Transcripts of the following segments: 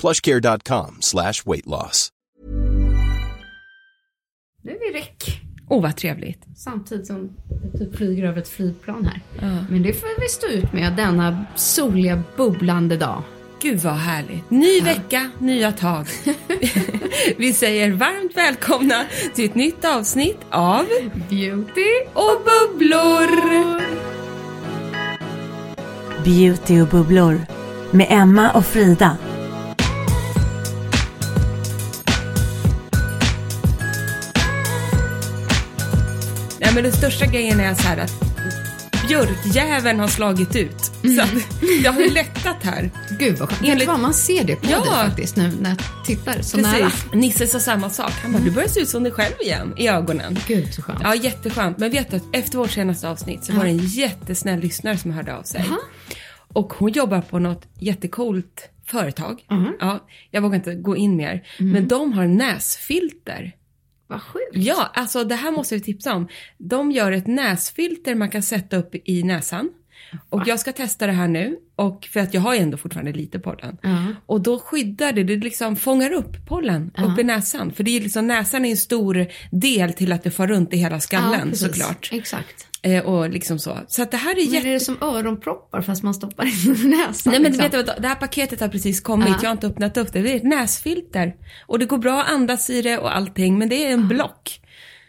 plushcare.com slash weight loss. Nu är vi räck. Åh, vad trevligt. Samtidigt som det typ flyger över ett flygplan här. Men det får vi stå ut med denna soliga, bubblande dag. Gud vad härligt. Ny vecka, nya tag. Vi säger varmt välkomna till ett nytt avsnitt av Beauty Och bubblor! Beauty och bubblor med Emma och Frida. Men den största grejen är så här att björkjäveln har slagit ut. Så att det har lättat här. Gud vad skönt. Enligt- vad, man ser det på Ja. dig faktiskt nu när jag tittar så nära. Precis. Nisse sa samma sak. Han bara, du börjar se ut som dig själv igen i ögonen. Gud så skönt. Ja, jätteskönt. Men vet du att efter vårt senaste avsnitt så var det en jättesnäll lyssnare som hörde av sig. Och hon jobbar på något jättecoolt företag. Ja, jag vågar inte gå in mer. Men de har näsfilter. Vad sjukt. Ja, alltså det här måste vi tipsa om. De gör ett näsfilter man kan sätta upp i näsan. Och jag ska testa det här nu, och för att jag har ju ändå fortfarande lite pollen. Och då skyddar det, det liksom fångar upp pollen upp i näsan. För det är liksom, näsan är en stor del till att det far runt i hela skallen precis. såklart. Exakt. Eh, och liksom så. Så att det här är Men jätte... är det som öronproppar fast man stoppar in näsan? Nej men liksom? vet du vad, det här paketet har precis kommit, jag har inte öppnat upp det. Det är ett näsfilter. Och det går bra att andas i det och allting, men det är en block.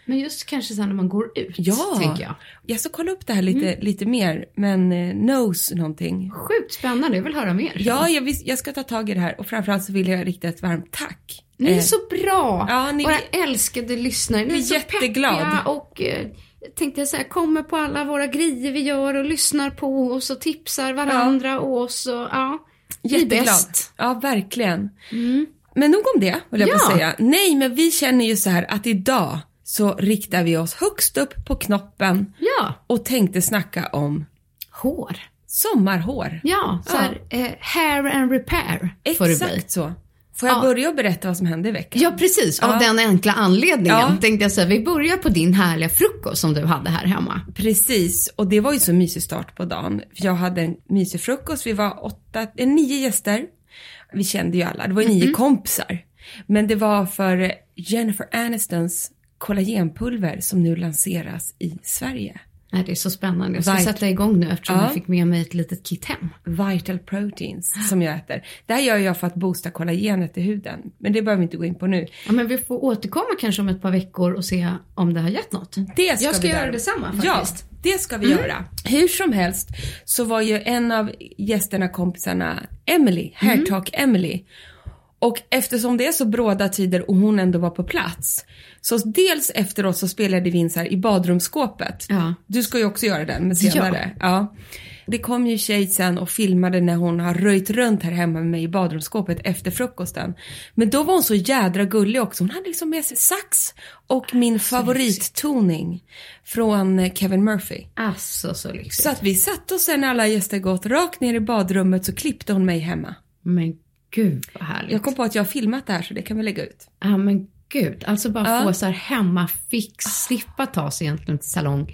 Men just kanske sen när man går ut, Ja, tänker jag. jag ska kolla upp det här lite, lite mer, men eh, nose någonting. Sjukt spännande, jag vill höra mer. Ja, jag, jag ska ta tag i det här och framförallt så vill jag rikta ett varmt tack. Ni är Eh, så bra! ja, ni- Våra älskade lyssnare. Ni är är så jätteglad. peppiga och eh, tänkte jag säga, kommer på alla våra grejer vi gör och lyssnar på oss och tipsar varandra och oss och ja. Jätteglad. bäst. Ja, verkligen. Men nog om det, vill jag Ja. säga. Nej, men vi känner ju så här att idag så riktar vi oss högst upp på knoppen Ja, och tänkte snacka om hår. sommarhår. Ja, så här, eh, hair and repair. Exakt så. Får jag Ja. börja och berätta vad som hände i veckan? Ja, precis. Av Ja. den enkla anledningen Ja. tänkte jag säga. Vi börjar på din härliga frukost som du hade här hemma. Precis, och det var ju så mysig start på dagen. Jag hade en mysig frukost, vi var åtta, eh, nio gäster. Vi kände ju alla, det var ju nio kompisar. Men det var för Jennifer Anistons kollagenpulver som nu lanseras i Sverige. Nej, det är så spännande. Jag ska Vit- sätta igång nu eftersom Ja. jag fick med mig ett litet kit hem. Vital Proteins som jag äter. Det här gör jag för att boosta kollagenet i huden. Men det behöver vi inte gå in på nu. Ja, men vi får återkomma kanske om ett par veckor och se om det har gett något. Det ska jag ska vi göra detsamma Ja, faktiskt. Mm. det ska vi göra. Hur som helst så var ju en av gästerna, kompisarna, Emily, Mm. Hairtalk Emily. Och eftersom det är så bråda tider och hon ändå var på plats. Så dels efteråt så spelade vi in så i badrumsskåpet. Ja. Du ska ju också göra den men senare. Ja. Det kom ju tjej sen och filmade när hon har röjt runt här hemma med mig i badrumsskåpet efter frukosten. Men då var hon så jädra gullig också. Hon hade liksom med sig sax och min favorittoning från eh, Kevin Murphy. Alltså så lyxigt. Så att vi satte oss sen när alla gäster gått rakt ner i badrummet så klippte hon mig hemma. Men gud vad härligt. Jag kom på att jag har filmat det här så det kan vi lägga ut. Ja men gud, alltså bara Ja. få så här hemmafix, slippa ta sig egentligen till salong.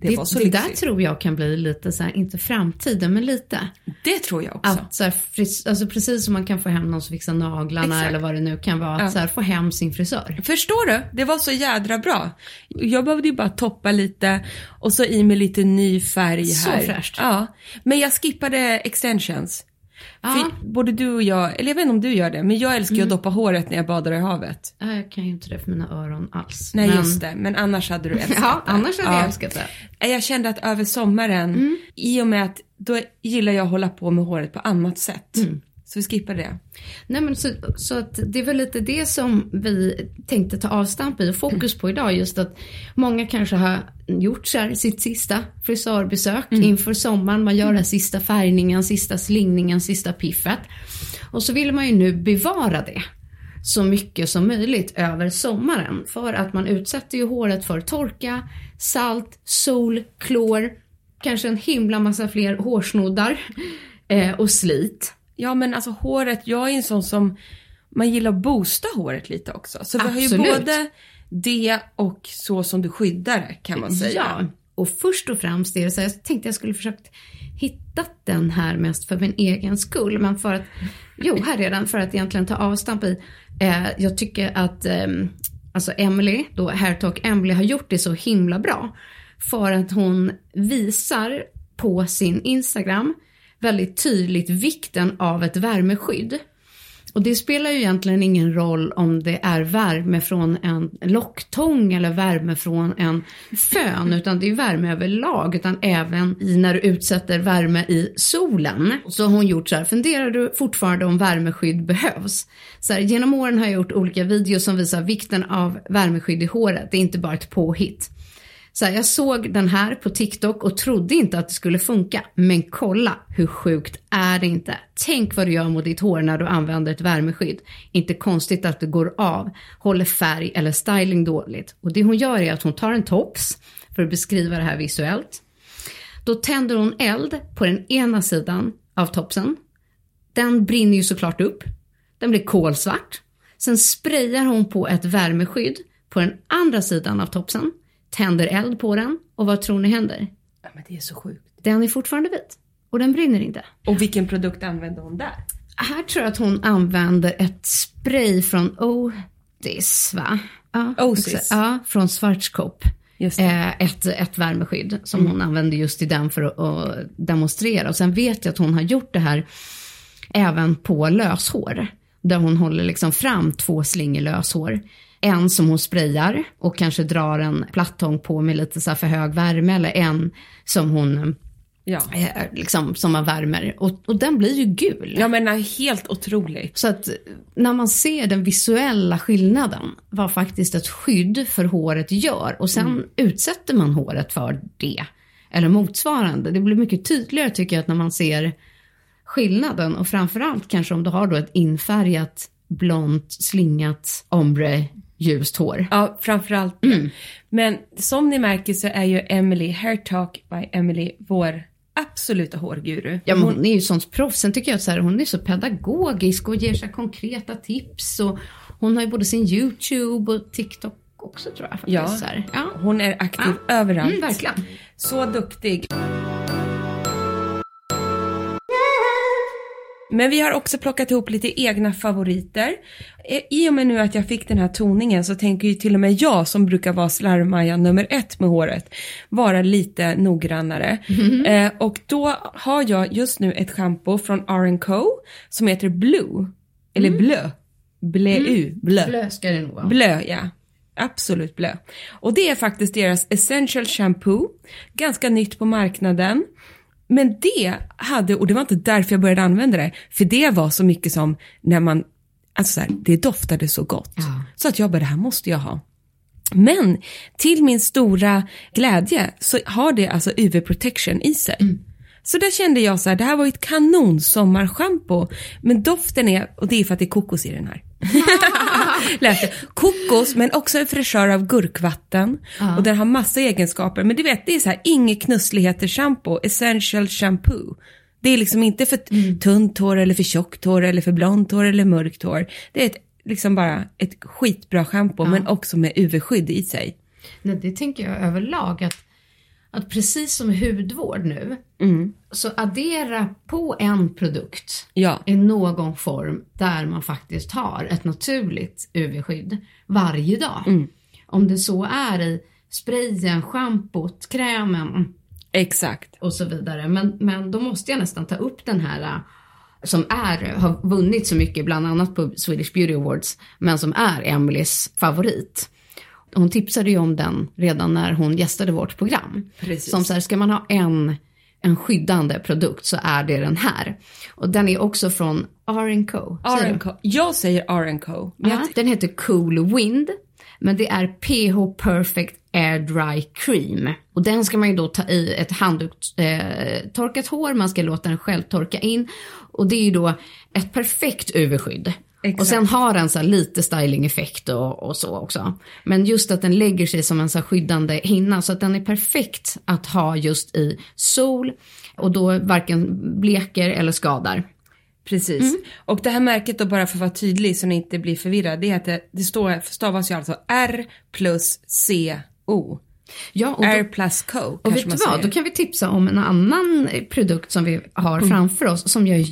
Det Det, var så det där tror jag kan bli lite så här, inte framtiden, men lite. Det tror jag också. Att så här, fris, alltså precis som man kan få hem någon som fixar naglarna Exakt. eller vad det nu kan vara, att Ja. så här, få hem sin frisör. Förstår du? Det var så jädra bra. Jag behövde ju bara toppa lite och så i med lite ny färg Så här. fräscht. Ja. Men jag skippade extensions. För både du och jag, eller jag vet inte om du gör det, men jag älskar ju Mm. att doppa håret när jag badar i havet. Ja, Jag kan ju inte det för mina öron alls. Nej men... just det, men annars hade du älskat Ja, det. annars hade Ja. jag älskat det. Jag kände att över sommaren, Mm. i och med att då gillar jag att hålla på med håret på annat sätt. Mm. Så vi skippar det. Nej men så, så att det är väl lite det som vi tänkte ta avstamp i och fokus på idag. Just att många kanske har gjort så här sitt sista frisörbesök inför sommaren. Man gör den sista färgningen, sista slingningen, sista piffet. Och så vill man ju nu bevara det så mycket som möjligt över sommaren. För att man utsätter ju håret för torka, salt, sol, klor, kanske en himla massa fler hårsnoddar eh, och slit. Ja men alltså håret, jag är en sån som, man gillar att boosta håret lite också. Så vi har ju Absolut. både det och så som du skyddar det kan man säga. Ja, och först och främst är det så här, jag tänkte jag skulle försökt hitta den här mest för min egen skull. Men för att, jo här är den, för att egentligen ta avstamp i. Eh, jag tycker att eh, alltså Emily, då Hairtalk Emily har gjort det så himla bra. För att hon visar på sin Instagram väldigt tydligt vikten av ett värmeskydd. Och det spelar ju egentligen ingen roll om det är värme från en locktång eller värme från en fön, utan det är värme överlag, utan även i när du utsätter värme i solen. Så har hon gjort så här, funderar du fortfarande om värmeskydd behövs? Så här, genom åren har jag gjort olika videos som visar vikten av värmeskydd i håret, det är inte bara ett påhitt. Så här, jag såg den här på TikTok och trodde inte att det skulle funka. Men kolla, hur sjukt är det inte? Tänk vad du gör mot ditt hår när du använder ett värmeskydd. Inte konstigt att det går av, håller färg eller styling dåligt. Och det hon gör är att hon tar en tops, för att beskriva det här visuellt. Då tänder hon eld på den ena sidan av topsen. Den brinner ju såklart upp. Den blir kolsvart. Sen sprayar hon på ett värmeskydd på den andra sidan av topsen. Tänder eld på den och vad tror ni händer? Ja, men det är så sjukt. Den är fortfarande vit. Och den brinner inte. Och vilken produkt använde hon där? Här tror jag att hon använder ett spray från Otis, va? Ja, Otis. Ja, från Schwarzkopf. Eh, ett, ett värmeskydd som hon använde just i den för att, att demonstrera. Och sen vet jag att hon har gjort det här även på löshår. Där hon håller liksom fram två slingor löshår. En som hon sprayar och kanske drar en plattång på med lite så här för hög värme. Eller en som hon Ja. eh, liksom, som man värmer. Och, och den blir ju gul. Jag menar helt otroligt. Så att när man ser den visuella skillnaden, vad faktiskt ett skydd för håret gör och sen utsätter man håret för det, eller motsvarande. Det blir mycket tydligare tycker jag att när man ser skillnaden och framförallt kanske om du har då ett infärgat, blont, slingat, ombre, ljust hår. Ja, framförallt det. Men som ni märker så är ju Emily, Hair Talk by Emily, vår absoluta hårguru. Ja, men hon är ju sånt proffs. Sen tycker jag att så här, hon är så pedagogisk och ger så konkreta tips. Och hon har ju både sin YouTube och TikTok också tror jag faktiskt. Ja, ja. hon är aktiv överallt. Mm, verkligen. Så duktig. Men vi har också plockat ihop lite egna favoriter. Eh, I och med nu att jag fick den här toningen så tänker ju till och med jag som brukar vara slarvmaja nummer ett med håret vara lite noggrannare. Eh, och då har jag just nu ett shampoo från R&Co som heter Blue. Eller Blö. Bleu. Blö. Blö ska det nog vara. Blö, ja. Absolut blö. Och det är faktiskt deras essential shampoo. Ganska nytt på marknaden. Men det hade, och det var inte därför jag började använda det, för det var så mycket som när man, alltså så här, det doftade så gott. Så att jag bara, det här måste jag ha. Men till min stora glädje så har det alltså UV protection i sig. Så där kände jag så här, det här var ju ett kanon sommarschampo. Men doften är, och det är för att det är kokos i den här. Lät det. Kokos men också en fräschör av gurkvatten. Och den har massa egenskaper. Men du vet, det är så här, inget knussligheter shampoo, essential shampoo. Det är liksom inte för mm. tunt hår eller för tjockt hår eller för blont hår eller mörkt hår. Det är ett, liksom bara ett skitbra schampo ja. men också med UV-skydd i sig. Nej, det tänker jag överlag att, att precis som hudvård nu mm. så addera på en produkt ja. i någon form där man faktiskt har ett naturligt UV-skydd varje dag. Mm. Om det så är i sprayen, schampot, krämen. Exakt. Och så vidare. Men, men då måste jag nästan ta upp den här äh, som är, har vunnit så mycket, bland annat på Swedish Beauty Awards, men som är Emelies favorit. Hon tipsade ju om den redan när hon gästade vårt program. Precis. Som så här, ska man ha en, en skyddande produkt så är det den här. Och den är också från R&Co. R&Co. Jag säger R&Co. Ja, den heter Cool Wind. Men det är PH Perfect Air Dry Cream. Och den ska man ju då ta i ett handtorkat eh, hår, man ska låta den själv torka in. Och det är ju då ett perfekt UV-skydd. Exakt. Och sen har den så lite stylingeffekt och, och, så också. Men just att den lägger sig som en så skyddande hinna så att den är perfekt att ha just i sol och då varken bleker eller skadar. Precis. Mm. Och det här märket då bara för att vara tydlig så ni inte blir förvirrad, det är att det, det står, stavas ju alltså R plus C O. Ja, och R plus Co. Och vet du vad, då kan vi tipsa om en annan produkt som vi har mm. framför oss som jag är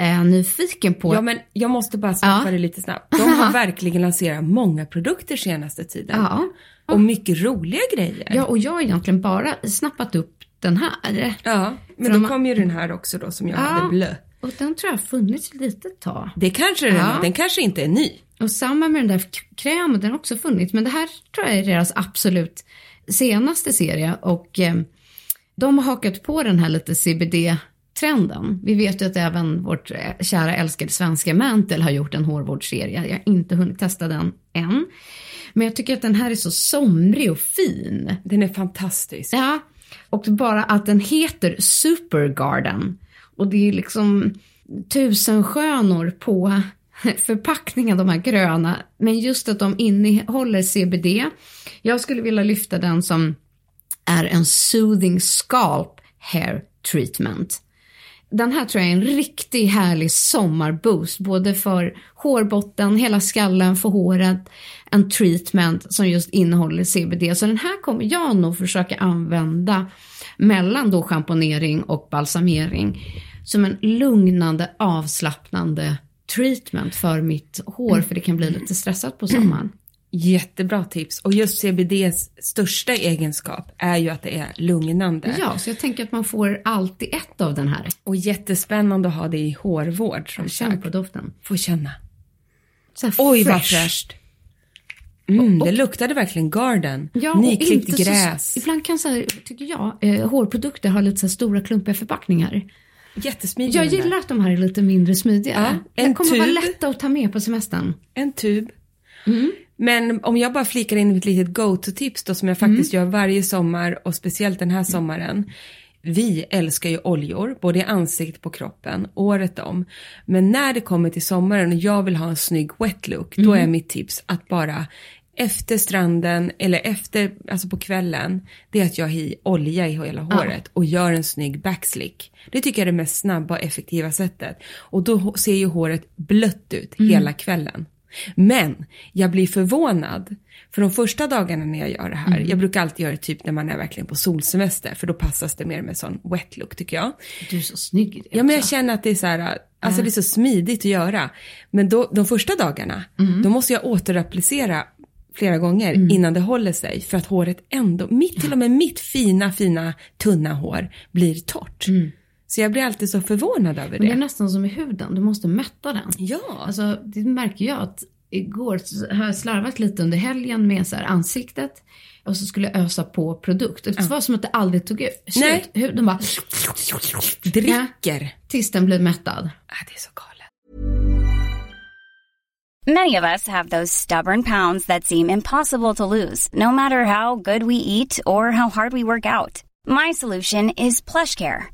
jättenyfiken på. Ja, men jag måste bara snappa ja. det lite snabbt. De har verkligen lanserat många produkter senaste tiden. Ja. Och mycket roliga grejer. Ja, och jag har egentligen bara snappat upp den här. Ja, men då de... kom ju den här också då som jag ja. hade blö. Och den tror jag har funnits ett litet tag. Det kanske den ja. Den kanske inte är ny. Och samma med den där krämen, den har också funnits. Men det här tror jag är deras absolut senaste serie. Och eh, de har hakat på den här lite CBD-trenden. Vi vet ju att även vårt eh, kära älskade svenska Mantle har gjort en hårvårdsserie. Jag har inte hunnit testa den än. Men jag tycker att den här är så somrig och fin. Den är fantastisk. Ja, och bara att den heter Supergarden och det är liksom tusen skönor på förpackningen, de här gröna. Men just att de innehåller CBD. Jag skulle vilja lyfta den som är en soothing scalp hair treatment. Den här tror jag är en riktigt härlig sommarboost, både för hårbotten, hela skallen, för håret, en treatment som just innehåller CBD. Så den här kommer jag nog försöka använda mellan då schamponering och balsamering som en lugnande, avslappnande treatment för mitt hår, för det kan bli lite stressat på sommaren. Jättebra tips. Och just CBDs största egenskap är ju att det är lugnande. Ja, så jag tänker att man får alltid ett av den här. Och jättespännande att ha det i hårvård. Som Känn på doften. Få känna. Oj, vad fräscht. Mm, och, det luktade verkligen garden. Ja, Nyklippt gräs. Så, ibland kan så här, tycker jag, eh, hårprodukter ha lite så stora klumpiga förpackningar. Jättesmidiga. Jag gillar att de här är lite mindre smidiga. Ja, en de kommer tub. vara lätta att ta med på semestern. En tub. Mm. Men om jag bara flikar in ett litet go-to-tips då som jag faktiskt mm. gör varje sommar och speciellt den här sommaren. Vi älskar ju oljor, både i ansiktet på kroppen, året om. Men när det kommer till sommaren och jag vill ha en snygg wet look, mm. då är mitt tips att bara efter stranden eller efter, alltså på kvällen, det är att jag har i olja i hela håret och gör en snygg backslick. Det tycker jag är det mest snabba och effektiva sättet. Och då ser ju håret blött ut mm. hela kvällen. Men jag blir förvånad, för de första dagarna när jag gör det här, mm. jag brukar alltid göra det typ när man är verkligen på solsemester, för då passas det mer med sån wet look tycker jag. Du är så snygg i det Ja men jag känner att det är så här, alltså det är så smidigt att göra. Men då, de första dagarna, mm. då måste jag återapplicera flera gånger mm. innan det håller sig för att håret ändå, mitt, till och med mitt fina, fina, tunna hår blir torrt. Mm. Så jag blir alltid så förvånad över det. Men det är nästan som i huden, du måste mätta den. Ja. Alltså det märker jag att igår har jag slarvat lite under helgen med så här ansiktet och så skulle jag ösa på produkt. Det var som att det aldrig tog ut. Nej. Huden bara... Dricker. Ja, tills den blir mättad. Ja, det är så galet. Many of us have those stubborn pounds that seem impossible to lose, no matter how good we eat or how hard we work out. My solution is PlushCare.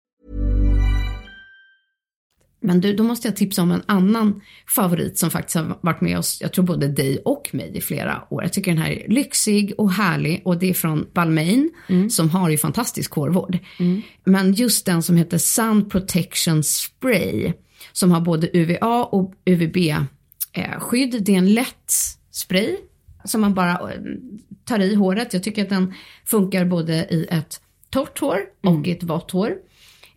Men du, då måste jag tipsa om en annan favorit som faktiskt har varit med oss, jag tror både dig och mig i flera år. Jag tycker den här är lyxig och härlig och det är från Balmain som har ju fantastisk hårvård. Men just den som heter Sun Protection Spray som har både UVA och UVB-skydd. Det är en lätt spray som man bara eh, tar i håret. Jag tycker att den funkar både i ett torrt hår och i ett vått hår.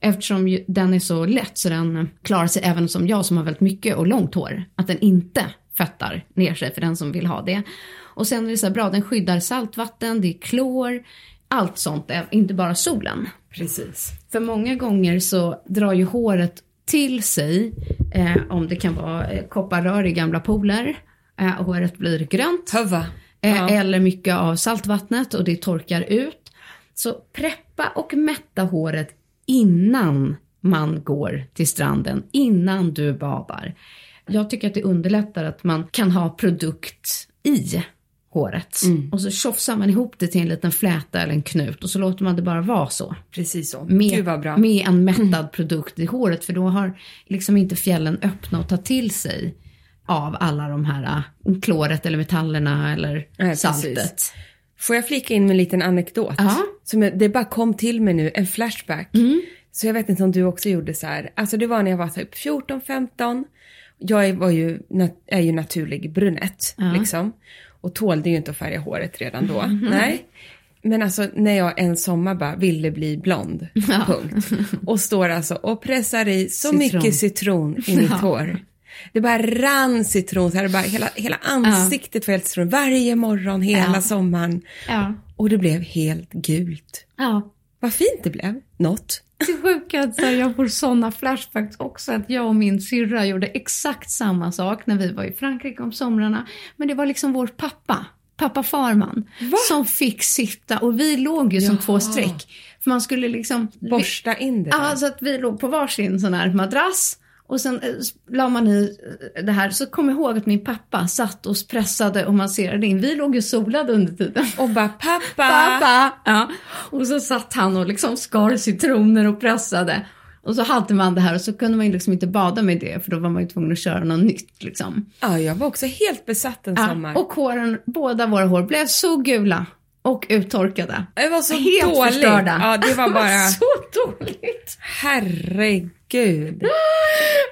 Eftersom den är så lätt så den klarar sig även som jag som har väldigt mycket och långt hår. Att den inte fettar ner sig för den som vill ha det. Och sen är det så här bra, den skyddar saltvatten, det är klor, allt sånt, är inte bara solen. Precis. För många gånger så drar ju håret till sig, eh, om det kan vara eh, kopparrör i gamla pooler, eh, håret blir grönt. Höva. Eh, Ja. Eller mycket av saltvattnet och det torkar ut. Så preppa och mätta håret innan man går till stranden, innan du badar. Jag tycker att det underlättar att man kan ha produkt i håret. Och så tjofsar man ihop det till en liten fläta eller en knut och så låter man det bara vara så. Precis så. Med, med en mättad produkt i håret för då har liksom inte fjällen öppna och ta till sig av alla de här äh, kloret eller metallerna eller Nej, saltet. precis. Får jag flika in med en liten anekdot? Ja. Som jag, det bara kom till mig nu, en flashback. Så jag vet inte om du också gjorde så här. Alltså det var när jag var typ 14-15. Jag är- var ju, är ju naturlig brunett liksom. Och tålde ju inte att färga håret redan då. Nej. Men alltså när jag en sommar bara ville bli blond, punkt. Och står alltså och pressar i så Citron. mycket citron i mitt hår. Det bara rann citron, så här, bara, hela, hela ansiktet var helt citron. Varje morgon, hela Ja. sommaren. Ja. Och det blev helt gult. ja. Vad fint det blev. Något. Det sjuka är att här, jag får sådana flashbacks också. Att jag och min syrra gjorde exakt samma sak när vi var i Frankrike om somrarna. Men det var liksom vår pappa, pappa Farman, som fick sitta och vi låg ju som två streck. För man skulle liksom... Borsta in det. Ja, så att vi låg på varsin sån här madrass. Och sen eh, la man i eh, det här. Så kom jag ihåg att min pappa satt och pressade och masserade in. Vi låg ju solade under tiden. Och bara pappa. Pappa! Ja. Och så satt han och liksom skar citroner och pressade. Och så hade man det här och så kunde man ju liksom inte bada med det för då var man ju tvungen att köra något nytt liksom. Ja, jag var också helt besatt en sommar. Ja, och håren, båda våra hår blev så gula och uttorkade. det var så Helt dåligt. förstörda. Ja, det var bara, så dåligt. herregud.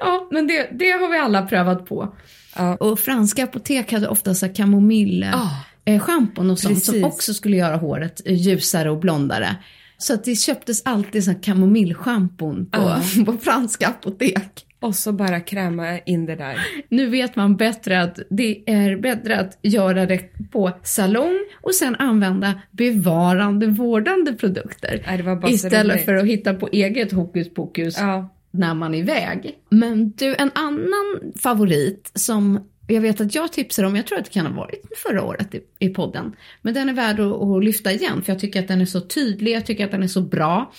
Ja, men det, det har vi alla prövat på. Ja. Och franska apotek hade ofta så här kamomill Ja. eh, schampon och sånt som Precis. också skulle göra håret eh, ljusare och blondare. Så att det köptes alltid kamomillschampon på, på franska apotek. Och så bara kräma in det där. Nu vet man bättre att det är bättre att göra det på salong och sen använda bevarande, vårdande produkter. Nej, Istället för att hitta på eget hokus pokus Ja när man är iväg. Men du, en annan favorit som jag vet att jag tipsar om, jag tror att det kan ha varit förra året i, i podden. Men den är värd att, att lyfta igen för jag tycker att den är så tydlig, jag tycker att den är så bra.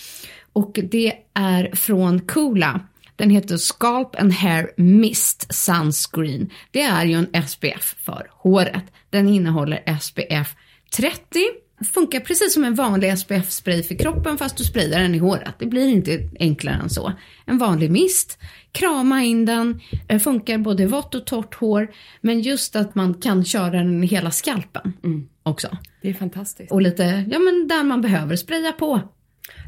Och det är från Coola. Den heter Scalp and Hair Mist Sunscreen. Det är ju en SPF för håret. Den innehåller SPF 30 funkar precis som en vanlig SPF-spray för kroppen fast du sprayar den i håret. Det blir inte enklare än så. En vanlig mist, krama in den, eh, funkar både vått och torrt hår. Men just att man kan köra den i hela skalpen också. Det är fantastiskt. Och lite, ja men där man behöver spraya på.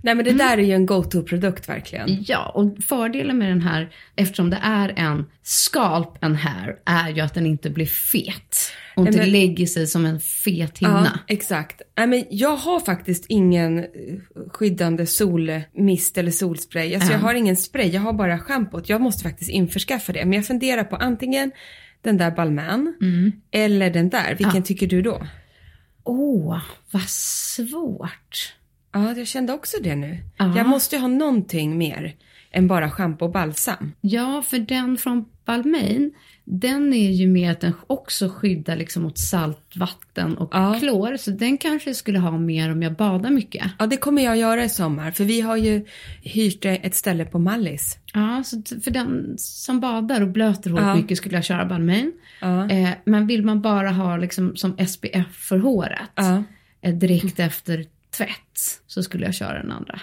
Nej men det där är ju en go-to-produkt verkligen. Ja, och fördelen med den här, eftersom det är en scalp and hair, är ju att den inte blir fet. Och inte men- lägger sig som en fet Ja, hinna. exakt. Nej, men jag har faktiskt ingen eh, skyddande solmist eller solspray. Alltså jag har ingen spray, jag har bara schampot. Jag måste faktiskt införskaffa det. Men jag funderar på antingen den där Balmain eller den där. Vilken tycker du då? Åh, vad svårt. Ja, jag kände också det nu. Ja. Jag måste ju ha någonting mer än bara schampo och balsam. Ja, för den från Balmain, den är ju med att den också skyddar liksom mot saltvatten och Ja. klor. Så den kanske jag skulle ha mer om jag badar mycket. Ja, det kommer jag göra i sommar. För vi har ju hyrt ett ställe på Mallis. Ja, så för den som badar och blöter håret Ja. mycket skulle jag köra Balmain. Ja. Eh, men vill man bara ha liksom som SPF för håret eh, direkt efter tvätt så skulle jag köra den andra.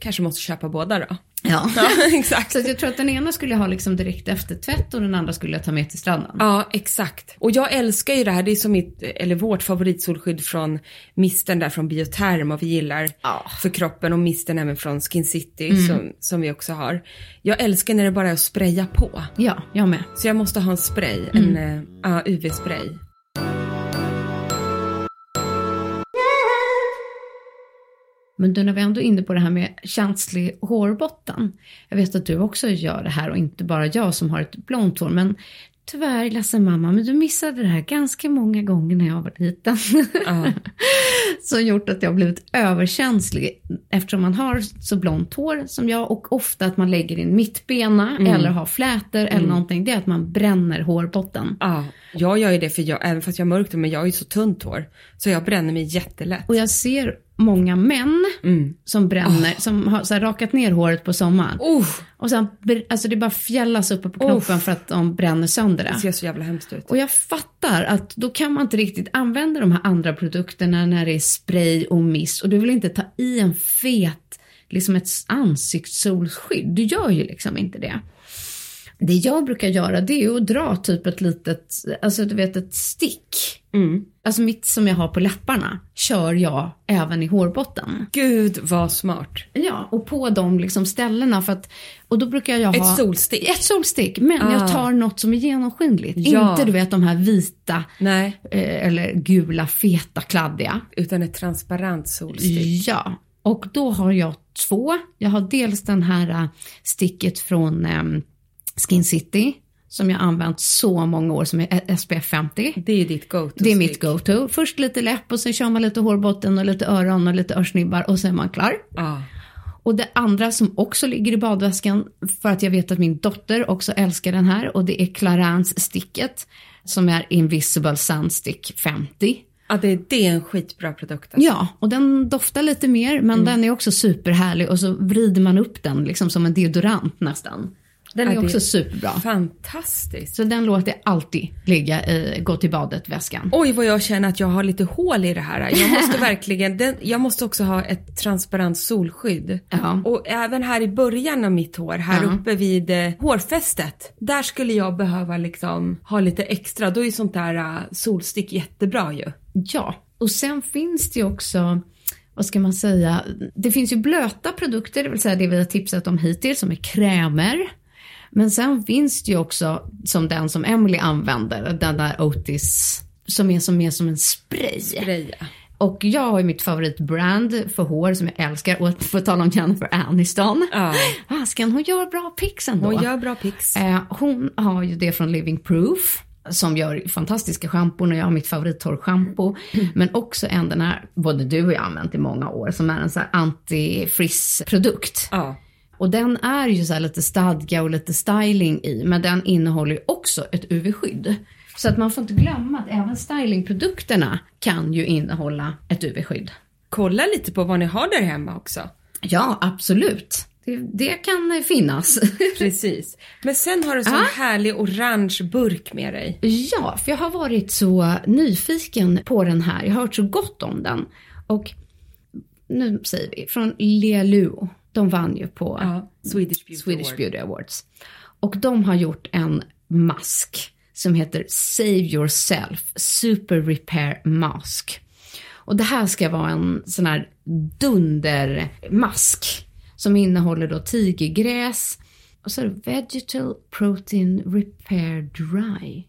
Kanske måste köpa båda då. Ja. Ja, exakt. Så jag tror att den ena skulle jag ha liksom direkt efter tvätt och den andra skulle jag ta med till stranden. Ja, exakt. Och jag älskar ju det här. Det är som mitt, eller vårt favoritsolskydd från misten där från Bioterm och vi gillar Ja. för kroppen och misten även från Skin City som, som vi också har. Jag älskar när det bara är att spraya på. Ja, jag med. Så jag måste ha en spray, en eh, ja, UV-spray. Men du, när vi ändå är inne på det här med känslig hårbotten. Jag vet att du också gör det här och inte bara jag som har ett blont hår. Men tyvärr, ledsen mamma, men du missade det här ganska många gånger när jag var liten. Som gjort att jag blivit överkänslig eftersom man har så blont hår som jag och ofta att man lägger in mittbena eller har flätor eller någonting. Det är att man bränner hårbotten. Ja, jag gör ju det för jag, även fast jag har mörkt men jag har ju så tunt hår. Så jag bränner mig jättelätt. Och jag ser många män som bränner, som har så här, rakat ner håret på sommaren. Oh, Och sen, alltså det bara fjällas uppe på knoppen för att de bränner sönder det det. ser så jävla hemskt ut. Och jag fattar att då kan man inte riktigt använda de här andra produkterna när det är spray och mist. Och du vill inte ta i en fet, liksom ett ansiktssolskydd. Du gör ju liksom inte det. Det jag brukar göra det är att dra typ ett litet, alltså du vet ett stick. Alltså mitt som jag har på läpparna kör jag även i hårbotten. Gud vad smart. Ja, och på de liksom ställena för att, och då brukar jag ha Ett solstick. Ett solstick, men jag Ah. tar något som är genomskinligt. Ja. Inte du vet de här vita Nej, eh, eller gula, feta, kladdiga. utan ett transparent solstick. Ja, och då har jag två. Jag har dels den här eh, sticket från eh, Skin City som jag använt så många år som är SPF 50. Det är ditt go-to Det är mitt go-to. Först lite läpp och sen kör man lite hårbotten och lite öron och lite örsnibbar och sen är man klar. Ja. Och det andra som också ligger i badväskan, för att jag vet att min dotter också älskar den här, och det är Clarins sticket som är Invisible Sunstick 50. Ja, det, det är en skitbra produkt. Alltså. Ja, och den doftar lite mer, men den är också superhärlig och så vrider man upp den liksom som en deodorant nästan. Den Ja, är det- också superbra. Fantastiskt. Så den låter alltid ligga i gå till badet-väskan. Oj vad jag känner att jag har lite hål i det här. Jag måste verkligen, den, jag måste också ha ett transparent solskydd. Ja. Och även här i början av mitt hår, här Ja. uppe vid eh, hårfästet. Där skulle jag behöva liksom ha lite extra. Då är ju sånt där uh, solstick jättebra ju. Ja, och sen finns det ju också, vad ska man säga, det finns ju blöta produkter, det vill säga det vi har tipsat om hittills, som är krämer. Men sen finns det ju också, som den som Emily använder, den där Otis, som är som mer som en spray. Greja. Och jag har ju mitt favoritbrand för hår som jag älskar, och för att tala om Jennifer Aniston. Ja. Asken, hon gör bra pix ändå. Hon gör bra pix. Eh, hon har ju det från Living Proof som gör fantastiska schampon och jag har mitt favorittorrschampo. Men också en den här, både du och jag har använt i många år, som är en sån här anti-friss-produkt. Ja. Och den är ju så här lite stadga och lite styling i, men den innehåller ju också ett UV-skydd. Så att man får inte glömma att även stylingprodukterna kan ju innehålla ett UV-skydd. Kolla lite på vad ni har där hemma också. Ja, absolut. Det, det kan finnas. Precis. Men sen har du en Ja. härlig orange burk med dig. Ja, för jag har varit så nyfiken på den här. Jag har hört så gott om den. Och nu säger vi, från Lealuo. De vann ju på Ja, Swedish Beauty Swedish Award. Beauty Awards. Och de har gjort en mask som heter Save Yourself Super Repair Mask. Och det här ska vara en sån här dundermask som innehåller då tigergräs och så är det Vegetal Protein Repair Dry.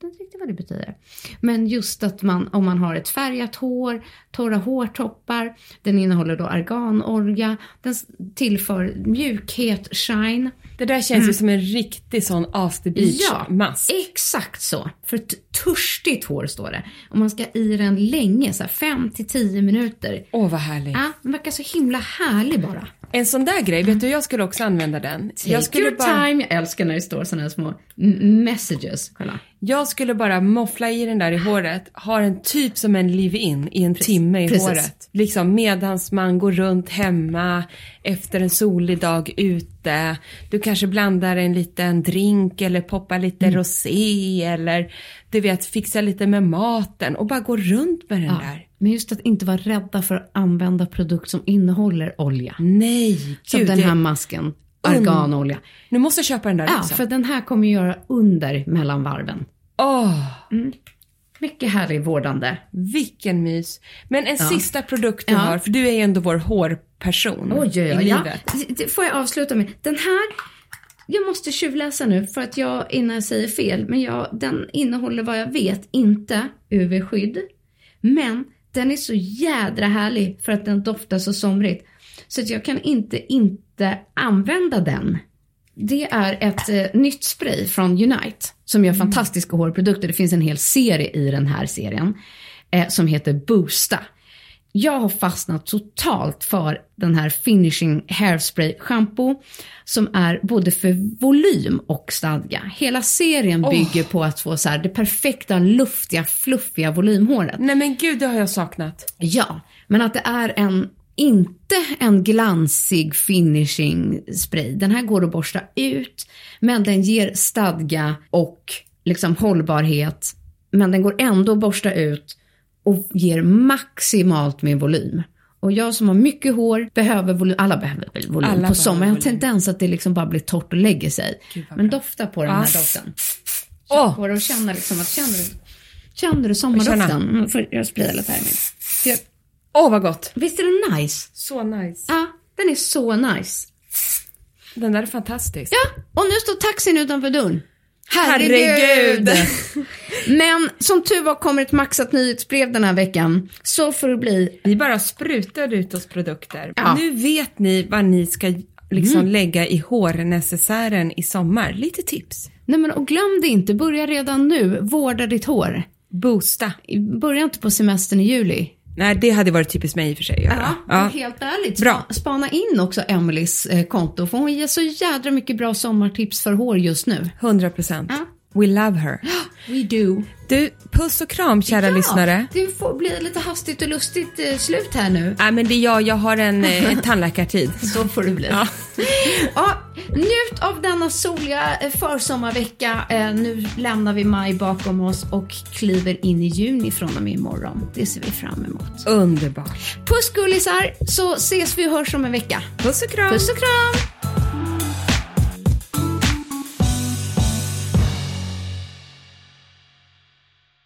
Vet inte riktigt vad det betyder. Men just att man, om man har ett färgat hår, torra hårtoppar, den innehåller då arganorga, den tillför mjukhet, shine. Det där känns ju som en riktig sån after beach mask. exakt så. För ett törstigt hår står det. Och man ska i den länge, så här 5 till 10 minuter. Åh vad härligt. Ja, den verkar så himla härlig bara. En sån där grej, vet du jag skulle också använda den. Take Jag skulle, your bara, time. Jag älskar när det står sådana här små messages. Kolla. Jag skulle bara moffla i den där i håret, ha den typ som en live-in i en timme i precis. håret. Liksom medans man går runt hemma efter en solig dag ute. Du kanske blandar en liten drink eller poppar lite Mm. rosé eller du vet fixa lite med maten och bara gå runt med den Ja. där. Men just att inte vara rädda för att använda produkt som innehåller olja. Nej, Som gud. den det- här masken, arganolja. Nu måste jag köpa den där Ja, också. för den här kommer göra under mellan varven. Åh, Mycket härlig vårdande. vilken mys. Men en sista produkt du Ja. har, för du är ju ändå vår hårperson Oj, oj, i. Ja. livet. Det får jag avsluta med. Den här, jag måste tjuvläsa nu för att jag, innan jag säger fel, men jag, den innehåller vad jag vet inte UV-skydd. Men den är så jädra härlig för att den doftar så somrigt. Så att jag kan inte inte använda den. Det är ett eh, nytt spray från Unite som gör fantastiska hårprodukter. Det finns en hel serie i den här serien eh, som heter Boosta. Jag har fastnat totalt för den här Finishing Hairspray Shampoo som är både för volym och stadga. Hela serien bygger på att få så här det perfekta luftiga, fluffiga volymhåret. Nej men gud, det har jag saknat. Ja, men att det är en, inte en glansig finishing spray. Den här går att borsta ut, men den ger stadga och liksom hållbarhet. Men den går ändå att borsta ut och ger maximalt med volym. Och jag som har mycket hår behöver volym, alla behöver väl volym Alla på sommaren. Jag har tendens att det liksom bara blir torrt och lägger sig. Men dofta på den här Ah. doften. Åh, På det och känna liksom att, känner du, känner du sommardoften? Mm, får jag spraya lite här med. jag- åh vad gott. Visst är den nice? Så nice. Ja, den är så nice. Den där är fantastisk. Ja, och nu står taxin utanför dörren. Herregud. Men som tur var kommer ett maxat nyhetsbrev den här veckan. Så får det bli. Vi bara sprutar ut oss produkter. Ja. Mm. Nu vet ni vad ni ska liksom lägga i hårnecessären i sommar. Lite tips. Nej men och glöm det inte, börja redan nu. Vårda ditt hår. Boosta. Börja inte på semestern i juli. Nej, det hade varit typiskt mig i och för sig. göra. Ja, helt ärligt. Bra. Spa- Spana in också Emelies eh, konto för hon ger så jädra mycket bra sommartips för hår just nu. 100 procent. Ja. We love her. We do. Du, puss och kram kära lyssnare. Det får bli lite hastigt och lustigt eh, slut här nu. Nej men det är jag, jag har en, eh, en tandläkartid. Så får det bli. Ja. njut av denna soliga eh, försommarvecka. Eh, Nu lämnar vi maj bakom oss och kliver in i juni från och med imorgon. Det ser vi fram emot. Underbart. Puss gullisar, så ses vi och hörs om en vecka. Puss och kram. Puss och kram!